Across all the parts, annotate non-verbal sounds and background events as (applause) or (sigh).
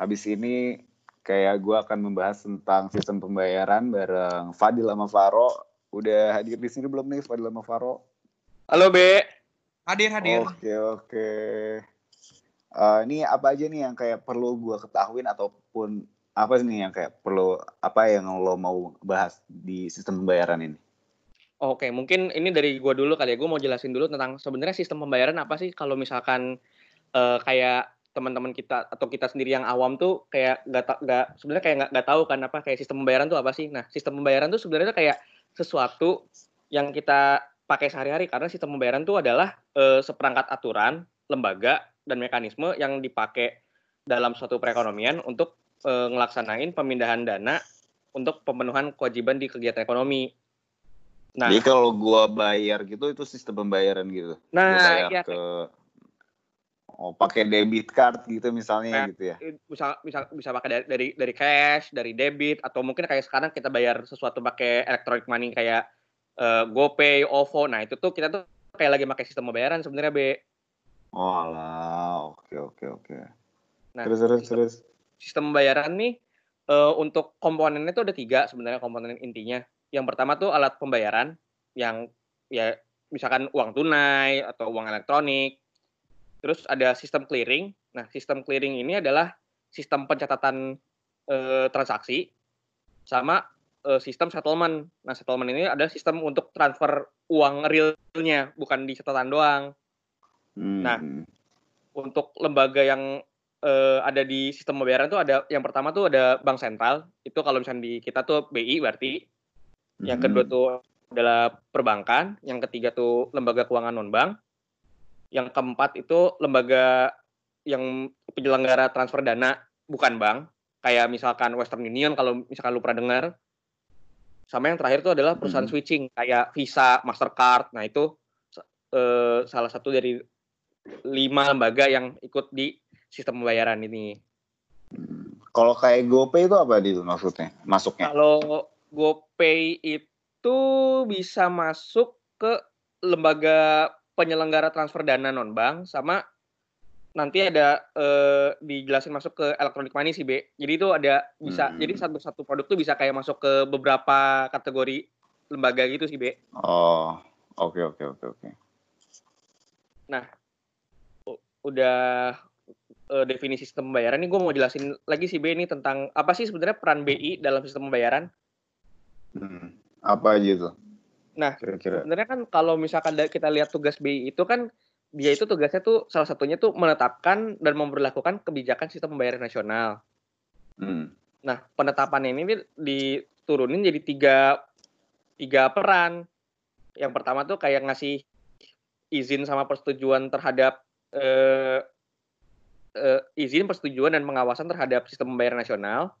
habis ini kayak gue akan membahas tentang sistem pembayaran bareng Fadil sama Faro. Udah hadir di sini belum nih Fadil sama Faro? Halo Be. Hadir hadir. Oke oke. Uh, ini apa aja nih yang kayak perlu gue ketahuin ataupun apa nih yang kayak perlu apa yang lo mau bahas di sistem pembayaran ini? Oke, mungkin ini dari gue dulu kali ya. Gue mau jelasin dulu tentang sebenarnya sistem pembayaran apa sih kalau misalkan uh, kayak teman-teman kita atau kita sendiri yang awam tuh kayak nggak nggak sebenarnya kayak nggak tahu kan apa kayak sistem pembayaran tuh apa sih? Nah, sistem pembayaran tuh sebenarnya kayak sesuatu yang kita pakai sehari-hari karena sistem pembayaran tuh adalah uh, seperangkat aturan, lembaga dan mekanisme yang dipakai dalam suatu perekonomian untuk e, ngelaksanain pemindahan dana untuk pemenuhan kewajiban di kegiatan ekonomi. Nah, jadi kalau gua bayar gitu itu sistem pembayaran gitu. Nah, gua bayar iya, ke oh pakai debit card gitu misalnya nah, gitu ya. Bisa bisa bisa pakai dari, dari dari cash, dari debit atau mungkin kayak sekarang kita bayar sesuatu pakai electronic money kayak uh, GoPay, OVO. Nah, itu tuh kita tuh kayak lagi pakai sistem pembayaran sebenarnya, Be. Oh lah, oke oke oke. Nah, terus terus sistem, terus. Sistem pembayaran nih uh, untuk komponennya itu ada tiga sebenarnya komponen intinya. Yang pertama tuh alat pembayaran yang ya misalkan uang tunai atau uang elektronik. Terus ada sistem clearing. Nah, sistem clearing ini adalah sistem pencatatan uh, transaksi sama uh, sistem settlement. Nah, settlement ini adalah sistem untuk transfer uang realnya, bukan di catatan doang. Nah, hmm. untuk lembaga yang uh, ada di sistem pembayaran itu ada yang pertama tuh ada bank sentral. Itu kalau misalnya di kita tuh BI berarti. Yang hmm. kedua tuh adalah perbankan, yang ketiga tuh lembaga keuangan non bank. Yang keempat itu lembaga yang penyelenggara transfer dana bukan bank, kayak misalkan Western Union kalau misalkan lu pernah dengar. Sama yang terakhir itu adalah perusahaan hmm. switching kayak Visa, Mastercard. Nah, itu uh, salah satu dari lima lembaga yang ikut di sistem pembayaran ini. Kalau kayak GoPay itu apa itu maksudnya? Masuknya? Kalau GoPay itu bisa masuk ke lembaga penyelenggara transfer dana non bank sama nanti ada eh, dijelasin masuk ke elektronik money sih B. Jadi itu ada bisa hmm. jadi satu satu produk tuh bisa kayak masuk ke beberapa kategori lembaga gitu sih B. Oh, oke okay, oke okay, oke okay, oke. Nah, udah uh, definisi sistem pembayaran ini gue mau jelasin lagi sih B ini tentang apa sih sebenarnya peran BI dalam sistem pembayaran? Hmm, apa aja tuh? Nah, Kira-kira. sebenarnya kan kalau misalkan kita lihat tugas BI itu kan dia itu tugasnya tuh salah satunya tuh menetapkan dan memperlakukan kebijakan sistem pembayaran nasional. Hmm. Nah, penetapan ini diturunin jadi tiga tiga peran. Yang pertama tuh kayak ngasih izin sama persetujuan terhadap uh, uh, izin persetujuan dan pengawasan terhadap sistem pembayaran nasional.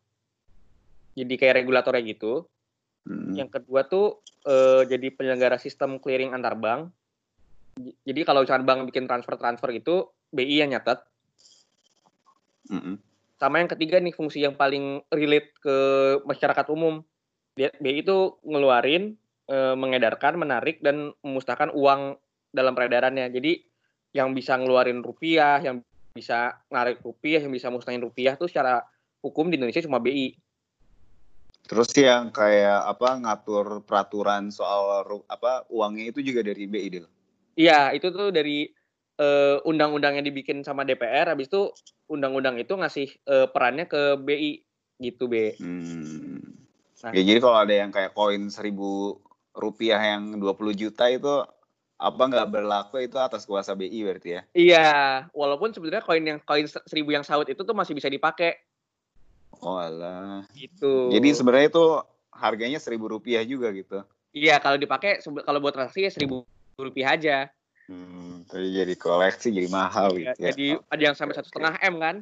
Jadi kayak regulatornya gitu. Hmm. Yang kedua tuh uh, jadi penyelenggara sistem clearing antar bank. Jadi kalau misalkan bank bikin transfer-transfer itu BI yang nyatet. Hmm. Sama yang ketiga nih fungsi yang paling relate ke masyarakat umum. BI itu ngeluarin, e, mengedarkan, menarik dan memusnahkan uang dalam peredarannya. Jadi yang bisa ngeluarin rupiah, yang bisa narik rupiah, yang bisa musnahin rupiah tuh secara hukum di Indonesia cuma BI. Terus yang kayak apa ngatur peraturan soal apa uangnya itu juga dari BI deh. Iya, itu tuh dari uh, undang-undang yang dibikin sama DPR habis itu undang-undang itu ngasih uh, perannya ke BI gitu, B. Hmm. Nah. Ya jadi kalau ada yang kayak koin seribu rupiah yang 20 juta itu apa nggak berlaku itu atas kuasa BI berarti ya? Iya, walaupun sebenarnya koin yang koin seribu yang saut itu tuh masih bisa dipakai. Oh alah. Gitu. Jadi sebenarnya itu harganya seribu rupiah juga gitu? Iya, kalau dipakai kalau buat transaksi ya seribu rupiah aja. Hmm, tapi jadi koleksi jadi mahal ya, gitu ya. Jadi ada yang sampai satu setengah m kan?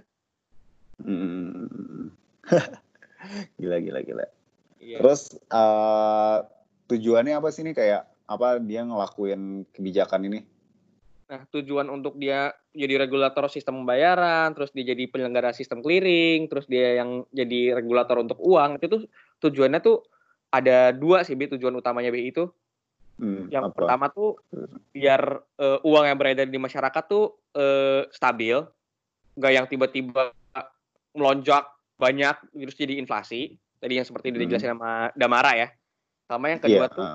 Hmm. (laughs) gila gila gila. Iya. Terus uh, tujuannya apa sih nih kayak apa dia ngelakuin kebijakan ini? Nah, tujuan untuk dia jadi regulator sistem pembayaran, terus dia jadi penyelenggara sistem clearing, terus dia yang jadi regulator untuk uang, itu tuh tujuannya tuh ada dua sih, Bi, tujuan utamanya BI itu. Hmm, yang apa? pertama tuh biar uh, uang yang beredar di masyarakat tuh uh, stabil, nggak yang tiba-tiba melonjak banyak terus jadi inflasi. Tadi yang seperti Hmm. dijelasin sama Damara ya. Sama yang kedua Iya, tuh.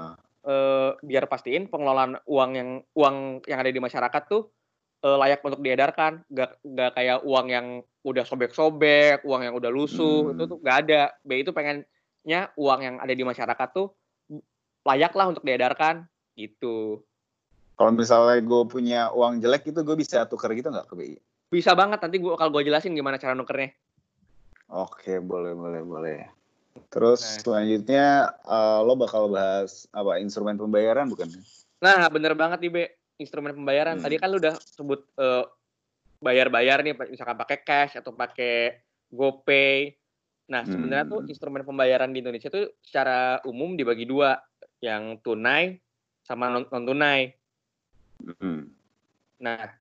Eh, biar pastiin pengelolaan uang yang uang yang ada di masyarakat tuh eh, layak untuk diedarkan, gak, gak kayak uang yang udah sobek-sobek, uang yang udah lusuh, Hmm. itu tuh gak ada. BI itu pengennya uang yang ada di masyarakat tuh layak lah untuk diedarkan, gitu. Kalau misalnya gue punya uang jelek itu gue bisa tuker gitu nggak ke BI? Bisa banget nanti gua kalau gue jelasin gimana cara nukernya. Oke, boleh, boleh, boleh. Terus Nah. selanjutnya eh, lo bakal bahas apa instrumen pembayaran bukan? Nah, bener banget nih, Be. Instrumen pembayaran. Hmm. Tadi kan lu udah sebut eh, bayar-bayar nih, misalkan pakai cash atau pakai GoPay. Nah, sebenarnya tuh Hmm. instrumen pembayaran di Indonesia tuh secara umum dibagi dua, yang tunai sama non, tunai. Hmm. Nah,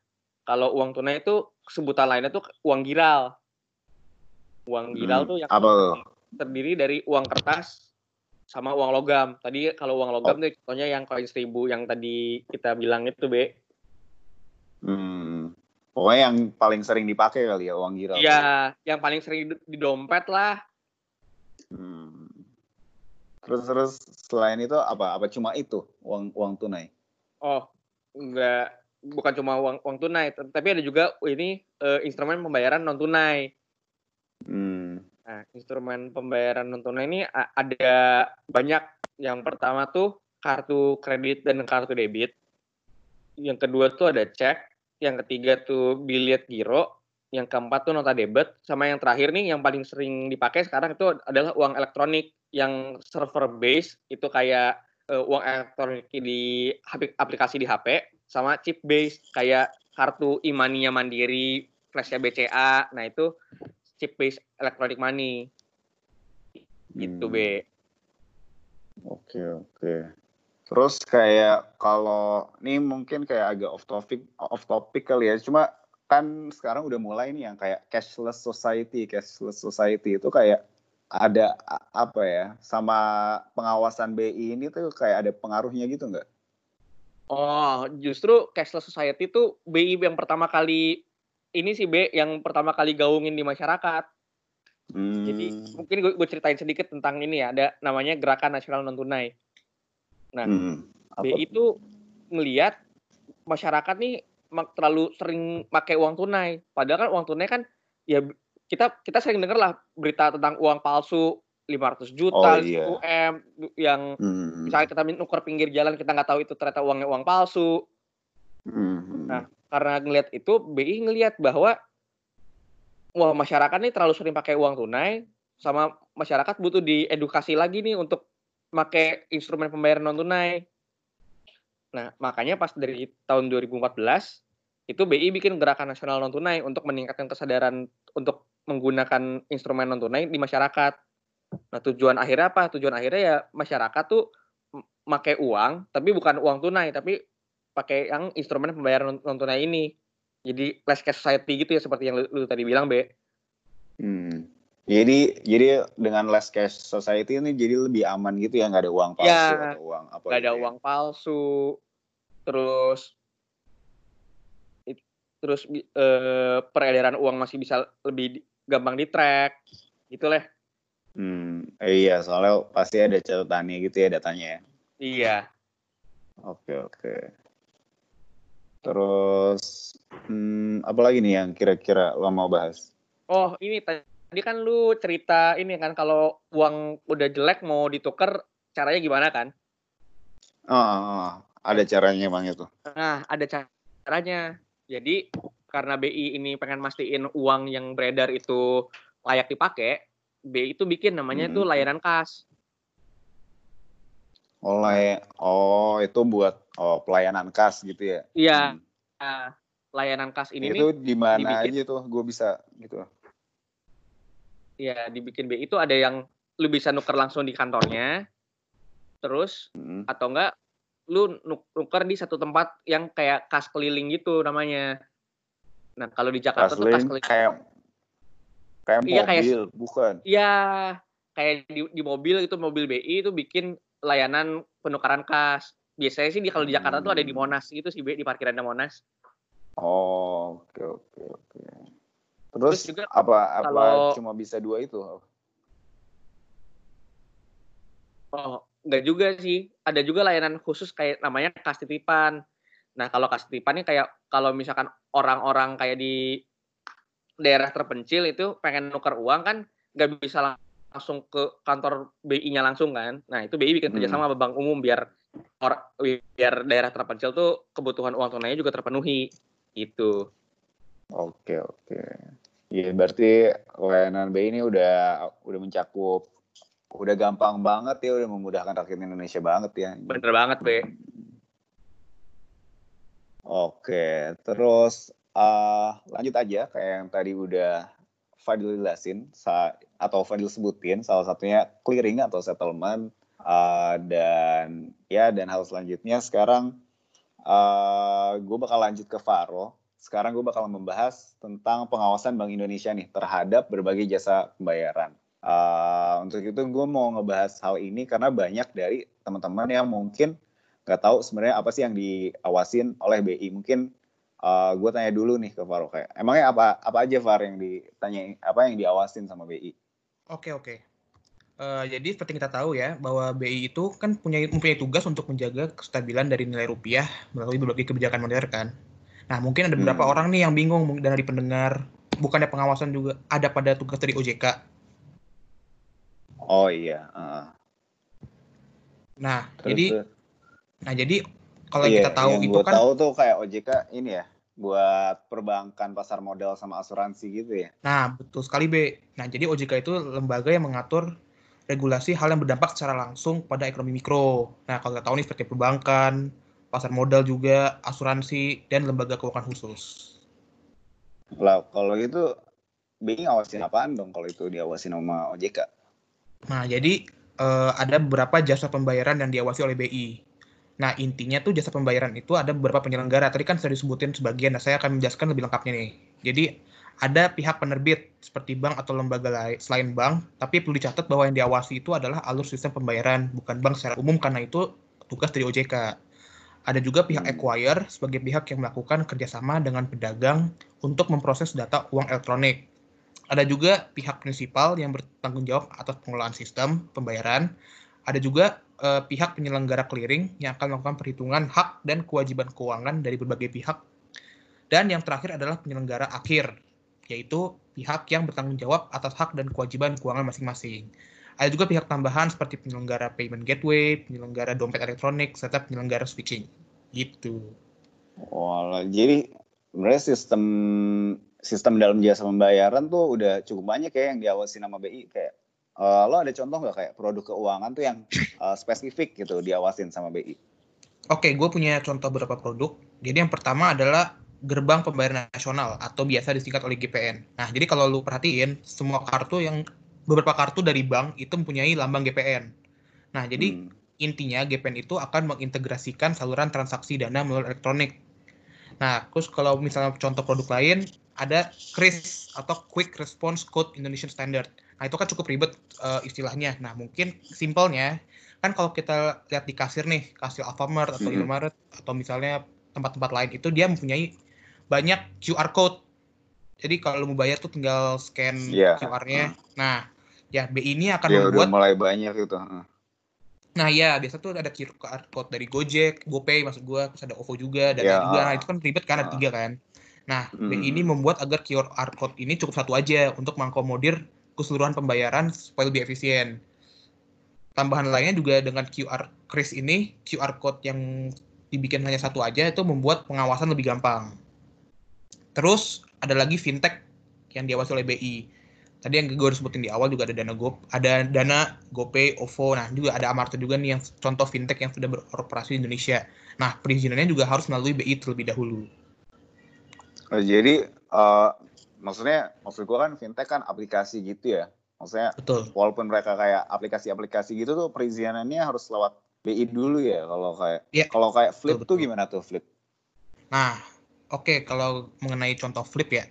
kalau uang tunai itu sebutan lainnya tuh uang giral. Uang giral Hmm. tuh yang Apa? Terdiri dari uang kertas sama uang logam. Tadi kalau uang logam Oh. tuh contohnya yang koin seribu yang tadi kita bilang itu, Be. Hmm. Pokoknya yang paling sering dipakai kali ya uang giral. Iya, yang paling sering di, dompet lah. Hmm. Terus terus selain itu apa? Apa cuma itu uang uang tunai? Oh, enggak bukan cuma uang uang tunai, tapi ada juga ini eh, instrumen pembayaran non tunai. Hmm. Nah, instrumen pembayaran non tunai ini ada banyak. Yang pertama tuh kartu kredit dan kartu debit. Yang kedua tuh ada cek. Yang ketiga tuh bilet giro. Yang keempat tuh nota debit. Sama yang terakhir nih yang paling sering dipakai sekarang itu adalah uang elektronik yang server base itu kayak eh, uang elektronik di aplikasi di HP sama chip base kayak kartu e-money-nya Mandiri, flashnya BCA. Nah, itu chip base electronic money. Gitu, Hmm. Be. Oke oke. Terus kayak kalau ini mungkin kayak agak off topic off topic kali ya. Cuma kan sekarang udah mulai nih yang kayak cashless society, cashless society itu kayak ada apa ya sama pengawasan BI ini tuh kayak ada pengaruhnya gitu nggak? Oh, justru cashless society itu BI yang pertama kali ini sih B yang pertama kali gaungin di masyarakat. Hmm. Jadi mungkin gue, gue ceritain sedikit tentang ini ya, ada namanya Gerakan Nasional Non Tunai. Nah, Hmm. Apa BI itu ngelihat masyarakat nih terlalu sering pakai uang tunai. Padahal kan uang tunai kan ya b- kita kita sering dengar lah berita tentang uang palsu 500 juta, Oh, iya. 10 M yang Hmm. misalnya kita nuker pinggir jalan kita nggak tahu itu ternyata uangnya uang palsu. Hmm. Nah, karena ngelihat itu BI ngelihat bahwa wah masyarakat nih terlalu sering pakai uang tunai sama masyarakat butuh diedukasi lagi nih untuk pakai instrumen pembayaran non tunai. Nah, makanya pas dari tahun 2014 itu BI bikin gerakan nasional non tunai untuk meningkatkan kesadaran untuk menggunakan instrumen non tunai di masyarakat. Nah, tujuan akhirnya apa? Tujuan akhirnya ya masyarakat tuh pakai uang, tapi bukan uang tunai, tapi pakai yang instrumen pembayaran non tunai ini. Jadi less cash society gitu ya seperti yang lu, lu tadi bilang, Be. Hmm. Jadi jadi dengan less cash society ini jadi lebih aman gitu ya nggak ada uang palsu Ya, atau uang apa Gak ada gitu ya? uang palsu. Terus it- terus eh, peredaran uang masih bisa lebih gampang di track. Gitu lah. Hmm, eh, iya soalnya pasti ada catatannya gitu ya datanya ya. Iya. Oke oke. Terus hmm, apa lagi nih yang kira-kira lo mau bahas? Oh, ini tadi kan lu cerita ini kan kalau uang udah jelek mau ditukar caranya gimana kan? Oh, oh, oh, ada caranya bang itu. Nah, ada caranya. Jadi karena BI ini pengen mastiin uang yang beredar itu layak dipakai, BI itu bikin namanya itu Hmm. layanan kas. Oleh oh itu buat oh pelayanan kas gitu ya. Iya, Hmm. Nah, layanan kas ini itu di mana aja tuh gue bisa gitu. ya dibikin BI itu ada yang lu bisa nuker langsung di kantornya, terus Hmm. atau enggak lu nuk- nuker di satu tempat yang kayak kas keliling gitu namanya. Nah, kalau di Jakarta tuh kas keliling. kayak kayak Iya, kayak- mobil bukan. Iya, kayak di, di mobil itu mobil BI itu bikin layanan penukaran kas. Biasanya sih di kalau di Jakarta tuh ada di Hmm. Monas gitu sih, di parkiran Monas. Oh oke oke oke. Terus, Terus juga apa apa kalau- cuma bisa dua itu? Oh, enggak juga sih. Ada juga layanan khusus kayak namanya kas titipan. Nah, kalau kas titipan ini kayak kalau misalkan orang-orang kayak di daerah terpencil itu pengen nuker uang kan nggak bisa langsung ke kantor BI-nya langsung kan. Nah, itu BI bikin Hmm. kerjasama sama bank umum biar or, biar daerah terpencil tuh kebutuhan uang tunainya juga terpenuhi. Gitu. Oke oke. Iya berarti layanan BI ini udah udah mencakup udah gampang banget ya udah memudahkan rakyat Indonesia banget ya. Bener banget, Be. Oke, terus eh, lanjut aja kayak yang tadi udah Fadil jelasin atau Fadil sebutin salah satunya clearing atau settlement eh, dan ya dan hal selanjutnya sekarang gue bakal lanjut ke Faro. Sekarang gue bakal membahas tentang pengawasan Bank Indonesia nih terhadap berbagai jasa pembayaran. Eh, untuk itu gue mau ngebahas hal ini karena banyak dari teman-teman yang mungkin nggak tahu sebenarnya apa sih yang diawasin oleh BI. Mungkin uh, gue tanya dulu nih ke Faro kayak emangnya apa apa aja Far yang ditanya apa yang diawasin sama BI? Oke oke. Eh, jadi seperti kita tahu ya bahwa BI itu kan punya mempunyai tugas untuk menjaga kestabilan dari nilai rupiah melalui berbagai kebijakan moneter kan. Nah mungkin ada beberapa Hmm. orang nih yang bingung mungkin dari pendengar bukannya pengawasan juga ada pada tugas dari OJK. Oh iya. uh, Nah terus, jadi terus. nah jadi kalau yang Iya, kita tahu yang itu gua kan tahu tuh kayak OJK ini ya buat perbankan pasar modal sama asuransi gitu ya. Nah, betul sekali, B. Nah, jadi OJK itu lembaga yang mengatur regulasi hal yang berdampak secara langsung pada ekonomi mikro. Nah, kalau kita tahu nih seperti perbankan, pasar modal juga, asuransi, dan lembaga keuangan khusus. Lah kalau itu BI ngawasin apaan dong kalau itu diawasin sama OJK? Nah, jadi eh, ada beberapa jasa pembayaran yang diawasi oleh BI. Nah, intinya tuh jasa pembayaran itu ada beberapa penyelenggara. Tadi kan sudah disebutin sebagian, nah saya akan menjelaskan lebih lengkapnya nih. Jadi, ada pihak penerbit seperti bank atau lembaga lain selain bank, tapi perlu dicatat bahwa yang diawasi itu adalah alur sistem pembayaran, bukan bank secara umum karena itu tugas dari OJK. Ada juga pihak Hmm. acquire sebagai pihak yang melakukan kerjasama dengan pedagang untuk memproses data uang elektronik. Ada juga pihak prinsipal yang bertanggung jawab atas pengelolaan sistem pembayaran. Ada juga eh, pihak penyelenggara clearing yang akan melakukan perhitungan hak dan kewajiban keuangan dari berbagai pihak. Dan yang terakhir adalah penyelenggara akhir, yaitu pihak yang bertanggung jawab atas hak dan kewajiban keuangan masing-masing. Ada juga pihak tambahan seperti penyelenggara payment gateway, penyelenggara dompet elektronik, serta penyelenggara switching. Gitu. Walah, jadi sebenarnya sistem sistem dalam jasa pembayaran tuh udah cukup banyak ya yang diawasi sama BI kayak eh, lo ada contoh nggak kayak produk keuangan tuh yang eh, spesifik gitu diawasin sama BI? Oke, gue punya contoh beberapa produk. Jadi yang pertama adalah gerbang pembayaran nasional atau biasa disingkat oleh GPN. Nah, jadi kalau lu perhatiin, semua kartu yang beberapa kartu dari bank itu mempunyai lambang GPN. Nah, jadi Hmm. intinya GPN itu akan mengintegrasikan saluran transaksi dana melalui elektronik. Nah, terus kalau misalnya contoh produk lain, ada KRIS atau Quick Response Code Indonesian Standard. Nah, itu kan cukup ribet eh, istilahnya. Nah, mungkin simpelnya, kan kalau kita lihat di kasir nih, kasir Alfamart atau Mhm. Indomaret, atau misalnya tempat-tempat lain, itu dia mempunyai banyak QR Code. Jadi kalau mau bayar tuh tinggal scan Iya. QR-nya. Nah, ya BI ini akan Ya udah membuat mulai banyak. Heeh. Nah iya, biasa tuh ada QR code dari Gojek, GoPay maksud gua, terus ada OVO juga, dan Ya, juga. Nah, ah. itu kan ribet kan, ada tiga kan. Nah, Hmm. Ini membuat agar QR code ini cukup satu aja untuk mengakomodir keseluruhan pembayaran supaya lebih efisien. Tambahan lainnya juga dengan QR Kris ini, QR code yang dibikin hanya satu aja itu membuat pengawasan lebih gampang. Terus ada lagi fintech yang diawasi oleh BI. Tadi yang gue udah sebutin di awal juga ada dana Go, ada dana GoPay, OVO, nah juga ada Amarta juga nih yang contoh fintech yang sudah beroperasi di Indonesia. Nah perizinannya juga harus melalui BI terlebih dahulu. Oh, jadi eh, maksudnya maksud gua kan fintech kan aplikasi gitu ya. Maksudnya Betul. walaupun mereka kayak aplikasi-aplikasi gitu tuh perizinannya harus lewat BI dulu ya kalau kayak Iya. kalau kayak Flip Betul, tuh betul. gimana tuh Flip? Nah, oke kalau mengenai contoh flip ya.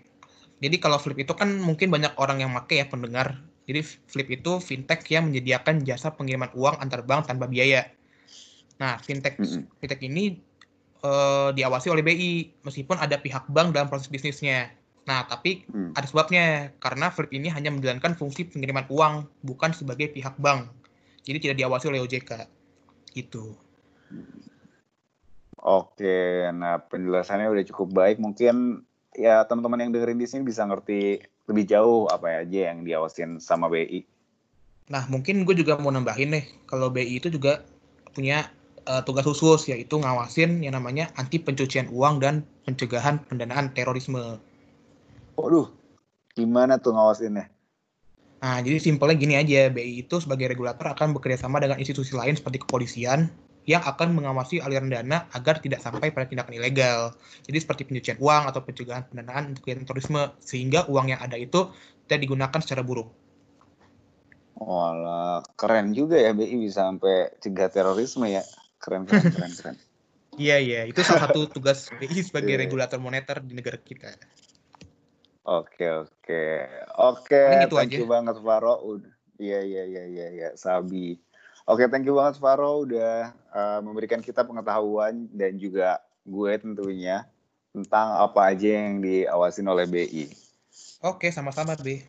Jadi kalau flip itu kan mungkin banyak orang yang make ya pendengar. Jadi flip itu fintech yang menyediakan jasa pengiriman uang antar bank tanpa biaya. Nah, fintech fintech ini eh, diawasi oleh BI meskipun ada pihak bank dalam proses bisnisnya. Nah, tapi Hmm. ada sebabnya karena Flip ini hanya menjalankan fungsi pengiriman uang, bukan sebagai pihak bank. Jadi tidak diawasi oleh OJK. Gitu. Oke, nah penjelasannya udah cukup baik. Mungkin ya teman-teman yang dengerin di sini bisa ngerti lebih jauh apa aja yang diawasin sama BI. Nah, mungkin gue juga mau nambahin nih, kalau BI itu juga punya eh, tugas khusus, yaitu ngawasin yang namanya anti pencucian uang dan pencegahan pendanaan terorisme. Waduh, gimana tuh ngawasinnya? Nah, jadi simpelnya gini aja, BI itu sebagai regulator akan bekerjasama dengan institusi lain seperti kepolisian yang akan mengawasi aliran dana agar tidak sampai pada tindakan ilegal. Jadi seperti pencucian uang atau pencegahan pendanaan untuk kegiatan terorisme, sehingga uang yang ada itu tidak digunakan secara buruk. Walah, keren juga ya BI bisa sampai cegah terorisme ya. Keren, keren, keren, keren. (laughs) Iya, iya. Itu salah satu tugas (laughs) BI sebagai Iya. regulator moneter di negara kita. Oke, oke. Oke, thank aja. you banget Faro. Iya, iya, iya, iya, iya, Sabi. Oke, thank you banget Faro udah uh, memberikan kita pengetahuan dan juga gue tentunya tentang apa aja yang diawasin oleh BI. Oke, sama-sama, B.